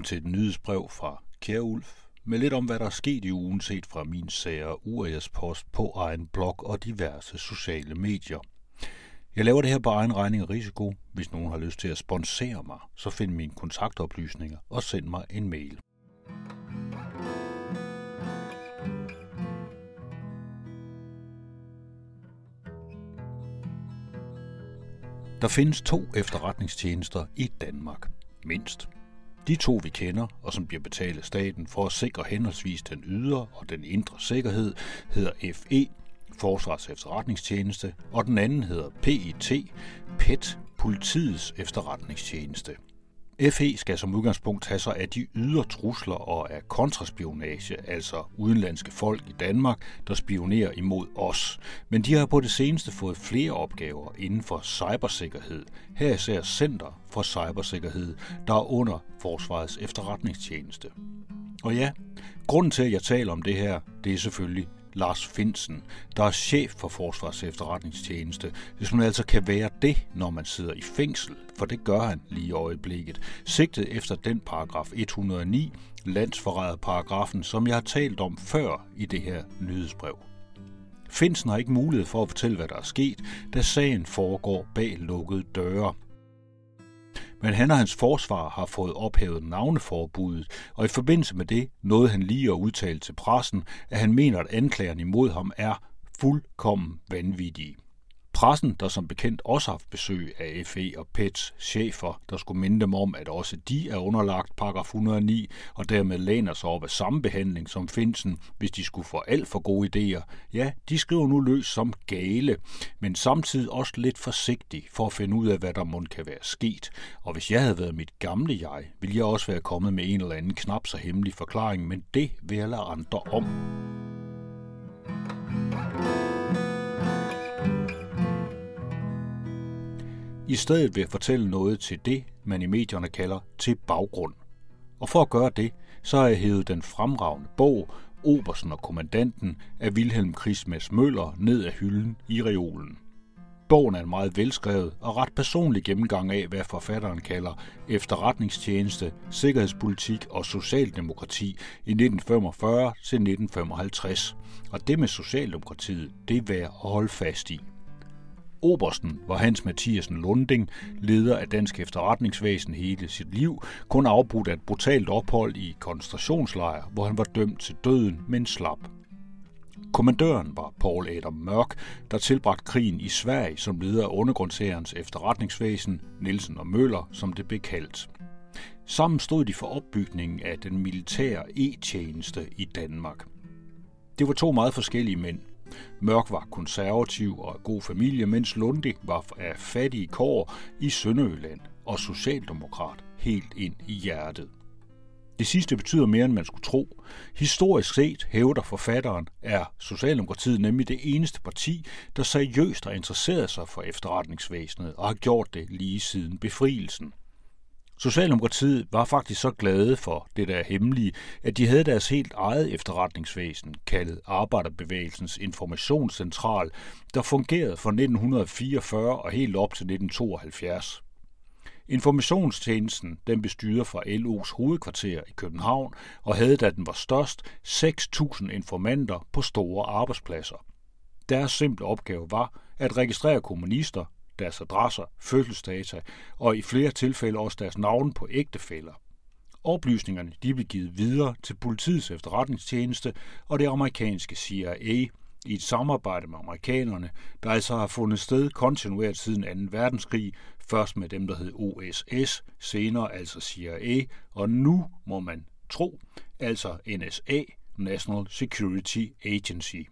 velkommen til et nyhedsbrev fra Kjær Ulf, med lidt om, hvad der er sket i ugen set fra min sager UAS-post på egen blog og diverse sociale medier. Jeg laver det her på egen regning og risiko. Hvis nogen har lyst til at sponsere mig, så find mine kontaktoplysninger og send mig en mail. Der findes to efterretningstjenester i Danmark, mindst. De to vi kender, og som bliver betalt af staten for at sikre henholdsvis den ydre og den indre sikkerhed, hedder FE, Forsvars Efterretningstjeneste, og den anden hedder PET, PET, Politiets Efterretningstjeneste. FE skal som udgangspunkt tage sig af de ydre trusler og af kontraspionage, altså udenlandske folk i Danmark, der spionerer imod os. Men de har på det seneste fået flere opgaver inden for cybersikkerhed, her især Center for Cybersikkerhed, der er under Forsvarets efterretningstjeneste. Og ja, grunden til, at jeg taler om det her, det er selvfølgelig Lars Finsen, der er chef for Forsvars efterretningstjeneste, hvis man altså kan være det, når man sidder i fængsel, for det gør han lige i øjeblikket, sigtet efter den paragraf 109, landsforræderparagrafen, som jeg har talt om før i det her nyhedsbrev. Finsen har ikke mulighed for at fortælle, hvad der er sket, da sagen foregår bag lukkede døre. Men han og hans forsvar har fået ophævet navneforbuddet, og i forbindelse med det nåede han lige at udtale til pressen, at han mener, at anklagerne imod ham er fuldkommen vanvittige. Pressen, der som bekendt også har haft besøg af FE og PETs chefer, der skulle minde dem om, at også de er underlagt paragraf 109, og dermed læner sig op af samme behandling som Finsen, hvis de skulle få alt for gode idéer. Ja, de skriver nu løs som gale, men samtidig også lidt forsigtigt for at finde ud af, hvad der må kan være sket. Og hvis jeg havde været mit gamle jeg, ville jeg også være kommet med en eller anden knap så hemmelig forklaring, men det vil jeg lade andre om. I stedet vil jeg fortælle noget til det, man i medierne kalder til baggrund. Og for at gøre det, så har jeg hævet den fremragende bog Obersen og kommandanten af Wilhelm Christmas Møller ned af hylden i reolen. Bogen er en meget velskrevet og ret personlig gennemgang af, hvad forfatteren kalder efterretningstjeneste, sikkerhedspolitik og socialdemokrati i 1945 til 1955. Og det med Socialdemokratiet, det er værd at holde fast i. Obersten var Hans Mathiasen Lunding, leder af Dansk Efterretningsvæsen hele sit liv, kun afbrudt af et brutalt ophold i koncentrationslejr, hvor han var dømt til døden, men slap. Kommandøren var Paul Adam Mørk, der tilbragte krigen i Sverige som leder af undergrundsherrens efterretningsvæsen, Nielsen og Møller, som det blev kaldt. Sammen stod de for opbygningen af den militære e-tjeneste i Danmark. Det var to meget forskellige mænd, Mørk var konservativ og god familie, mens Lundig var af fattige kår i Sønderjylland og socialdemokrat helt ind i hjertet. Det sidste betyder mere, end man skulle tro. Historisk set, hævder forfatteren, er Socialdemokratiet nemlig det eneste parti, der seriøst har interesseret sig for efterretningsvæsenet og har gjort det lige siden befrielsen. Socialdemokratiet var faktisk så glade for det der hemmelige, at de havde deres helt eget efterretningsvæsen, kaldet Arbejderbevægelsens Informationscentral, der fungerede fra 1944 og helt op til 1972. Informationstjenesten den bestyrede fra LO's hovedkvarter i København og havde, da den var størst, 6.000 informanter på store arbejdspladser. Deres simple opgave var at registrere kommunister, deres adresser, fødselsdata og i flere tilfælde også deres navne på ægtefæller. Oplysningerne de blev givet videre til politiets efterretningstjeneste og det amerikanske CIA i et samarbejde med amerikanerne, der altså har fundet sted kontinuert siden 2. verdenskrig, først med dem, der hed OSS, senere altså CIA, og nu må man tro, altså NSA, National Security Agency.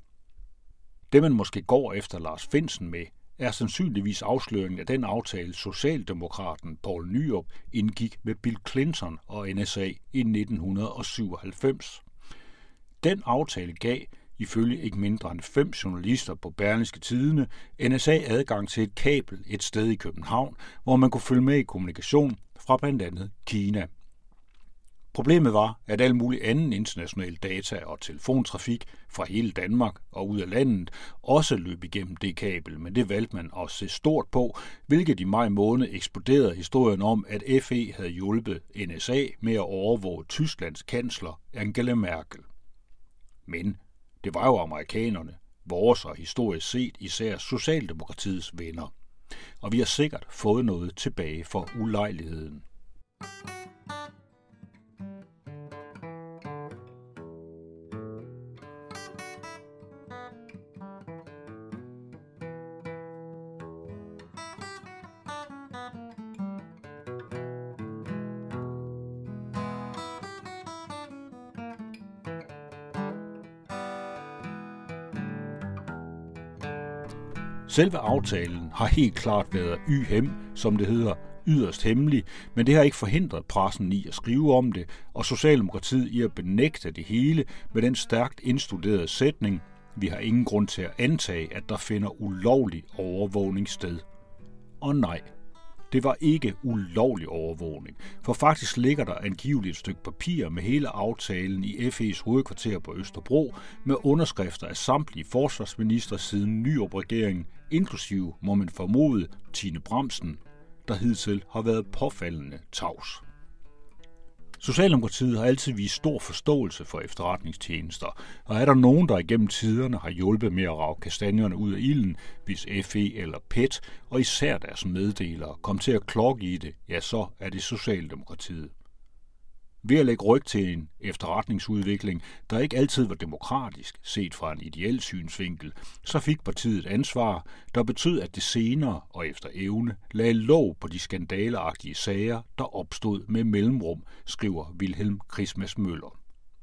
Det man måske går efter Lars Finsen med, er sandsynligvis afsløringen af den aftale, Socialdemokraten Paul Nyrup indgik med Bill Clinton og NSA i 1997. Den aftale gav, ifølge ikke mindre end fem journalister på Berlingske Tidene, NSA adgang til et kabel et sted i København, hvor man kunne følge med i kommunikation fra blandt andet Kina. Problemet var, at al mulig anden international data og telefontrafik fra hele Danmark og ud af landet også løb igennem det kabel, men det valgte man at se stort på, hvilket i maj måned eksploderede historien om, at FE havde hjulpet NSA med at overvåge Tysklands kansler Angela Merkel. Men det var jo amerikanerne, vores og historisk set især Socialdemokratiets venner. Og vi har sikkert fået noget tilbage for ulejligheden. Selve aftalen har helt klart været YHEM, som det hedder, yderst hemmelig, men det har ikke forhindret pressen i at skrive om det, og Socialdemokratiet i at benægte det hele med den stærkt indstuderede sætning, vi har ingen grund til at antage, at der finder ulovlig overvågning sted. Og nej, det var ikke ulovlig overvågning, for faktisk ligger der angiveligt et stykke papir med hele aftalen i FE's hovedkvarter på Østerbro med underskrifter af samtlige forsvarsminister siden nyopregeringen, inklusive, må man formode, Tine Bremsen, der hidtil har været påfaldende tavs. Socialdemokratiet har altid vist stor forståelse for efterretningstjenester, og er der nogen, der igennem tiderne har hjulpet med at rave kastanjerne ud af ilden, hvis FE eller PET, og især deres meddelere, kom til at klokke i det, ja, så er det Socialdemokratiet. Ved at lægge ryg til en efterretningsudvikling, der ikke altid var demokratisk, set fra en ideel synsvinkel, så fik partiet et ansvar, der betød, at det senere og efter evne lagde lov på de skandaleagtige sager, der opstod med mellemrum, skriver Wilhelm Christmas Møller.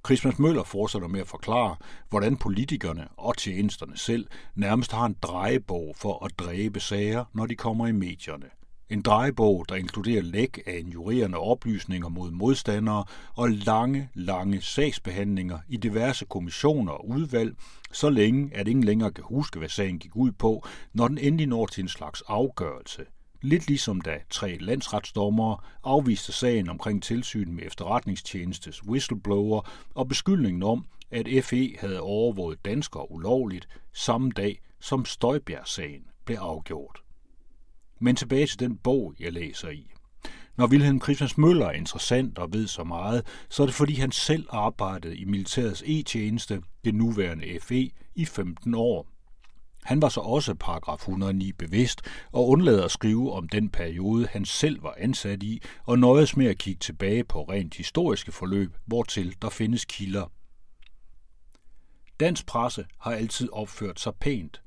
Christmas Møller fortsætter med at forklare, hvordan politikerne og tjenesterne selv nærmest har en drejebog for at dræbe sager, når de kommer i medierne – en drejebog, der inkluderer læk af injurerende oplysninger mod modstandere og lange, lange sagsbehandlinger i diverse kommissioner og udvalg, så længe at ingen længere kan huske, hvad sagen gik ud på, når den endelig når til en slags afgørelse. Lidt ligesom da tre landsretsdommere afviste sagen omkring tilsyn med efterretningstjenestes whistleblower og beskyldningen om, at FE havde overvåget danskere ulovligt samme dag, som Støjbjerg-sagen blev afgjort. Men tilbage til den bog, jeg læser i. Når Wilhelm Christian Møller er interessant og ved så meget, så er det fordi han selv arbejdede i militærets e-tjeneste, det nuværende FE, i 15 år. Han var så også paragraf 109 bevidst og undlader at skrive om den periode, han selv var ansat i, og nøjes med at kigge tilbage på rent historiske forløb, hvortil der findes kilder. Dansk presse har altid opført sig pænt,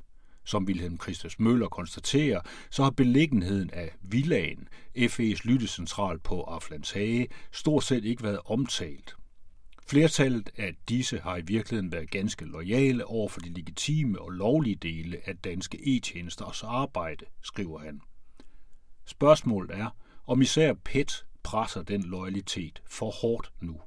som Wilhelm Christus Møller konstaterer, så har beliggenheden af Villagen, FE's lyttecentral på Aflandshage, stort set ikke været omtalt. Flertallet af disse har i virkeligheden været ganske lojale over for de legitime og lovlige dele af danske e-tjenesters arbejde, skriver han. Spørgsmålet er, om især PET presser den loyalitet for hårdt nu.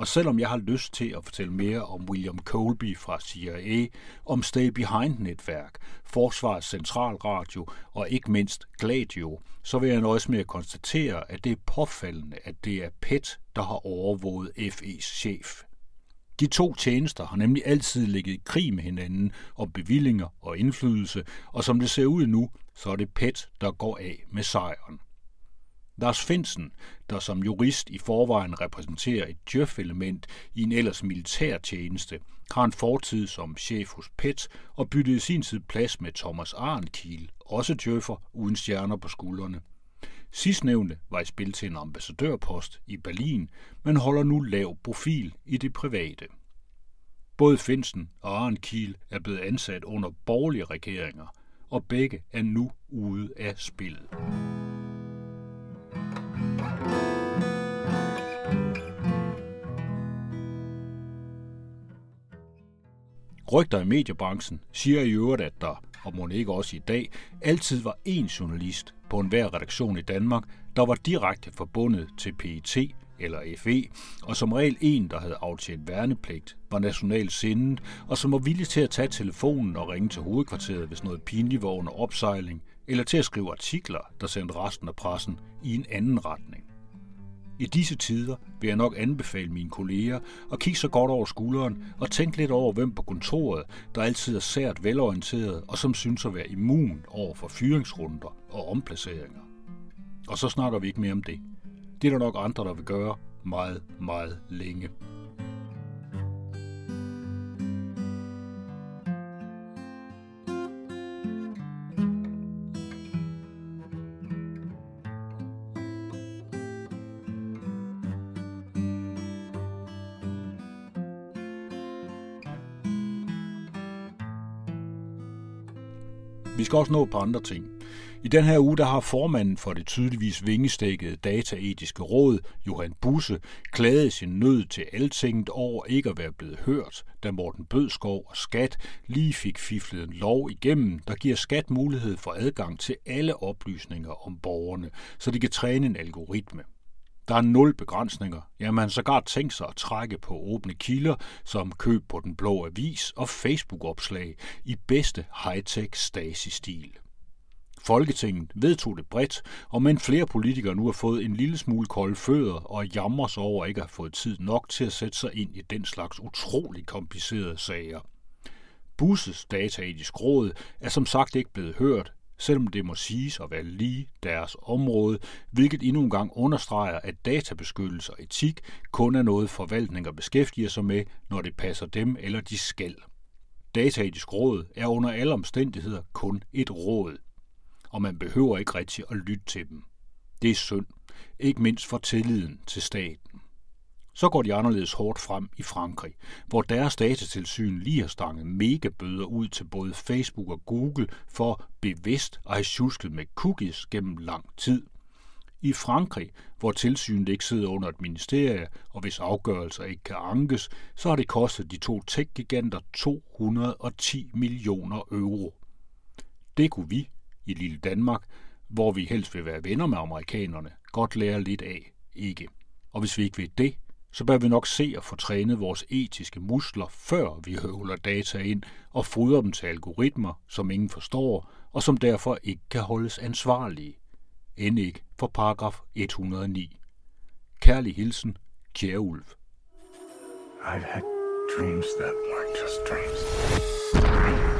Og selvom jeg har lyst til at fortælle mere om William Colby fra CIA, om Stay Behind-netværk, Forsvarets Centralradio og ikke mindst Gladio, så vil jeg nøjes med at konstatere, at det er påfaldende, at det er PET, der har overvåget FE's chef. De to tjenester har nemlig altid ligget i krig med hinanden om bevillinger og indflydelse, og som det ser ud nu, så er det PET, der går af med sejren. Lars Finsen, der som jurist i forvejen repræsenterer et djøf-element i en ellers militær tjeneste, har en fortid som chef hos PET og byttede i sin tid plads med Thomas Arnkiel, også djøffer uden stjerner på skuldrene. Sidstnævnte var i spil til en ambassadørpost i Berlin, men holder nu lav profil i det private. Både Finsen og Arnkiel er blevet ansat under borgerlige regeringer, og begge er nu ude af spillet. Rygter i mediebranchen siger i øvrigt, at der, og må ikke også i dag, altid var én journalist på enhver redaktion i Danmark, der var direkte forbundet til PET eller FE, og som regel en, der havde aftjent værnepligt, var nationalt sindet, og som var villig til at tage telefonen og ringe til hovedkvarteret, hvis noget pinligt var under opsejling, eller til at skrive artikler, der sendte resten af pressen i en anden retning. I disse tider vil jeg nok anbefale mine kolleger at kigge så godt over skulderen og tænke lidt over, hvem på kontoret, der altid er sært velorienteret og som synes at være immun over for fyringsrunder og omplaceringer. Og så snakker vi ikke mere om det. Det er der nok andre, der vil gøre meget, meget længe. Vi skal også nå på andre ting. I den her uge der har formanden for det tydeligvis vingestækkede dataetiske råd, Johan Busse, klaget sin nød til altinget over ikke at være blevet hørt, da Morten Bødskov og Skat lige fik fiflet en lov igennem, der giver Skat mulighed for adgang til alle oplysninger om borgerne, så de kan træne en algoritme. Der er nul begrænsninger. Ja, man sågar tænkt sig at trække på åbne kilder, som køb på den blå avis og Facebook-opslag i bedste high-tech Stasi-stil. Folketinget vedtog det bredt, og men flere politikere nu har fået en lille smule kolde fødder og jammer sig over ikke at have fået tid nok til at sætte sig ind i den slags utrolig komplicerede sager. Busses dataetisk råd er som sagt ikke blevet hørt, selvom det må siges at være lige deres område, hvilket endnu en gang understreger, at databeskyttelse og etik kun er noget forvaltninger beskæftiger sig med, når det passer dem eller de skal. Dataetisk råd er under alle omstændigheder kun et råd, og man behøver ikke rigtig at lytte til dem. Det er synd, ikke mindst for tilliden til staten. Så går de anderledes hårdt frem i Frankrig, hvor deres datatilsyn lige har stanget megabøder ud til både Facebook og Google for bevidst at have tjusket med cookies gennem lang tid. I Frankrig, hvor tilsynet ikke sidder under et ministerie, og hvis afgørelser ikke kan ankes, så har det kostet de to tech-giganter 210 millioner euro. Det kunne vi i lille Danmark, hvor vi helst vil være venner med amerikanerne, godt lære lidt af, ikke. Og hvis vi ikke vil det, så bør vi nok se at få trænet vores etiske muskler, før vi høvler data ind og fodrer dem til algoritmer, som ingen forstår, og som derfor ikke kan holdes ansvarlige. End ikke for paragraf 109. Kærlig hilsen, Kjær Ulf. I've had dreams that weren't just dreams.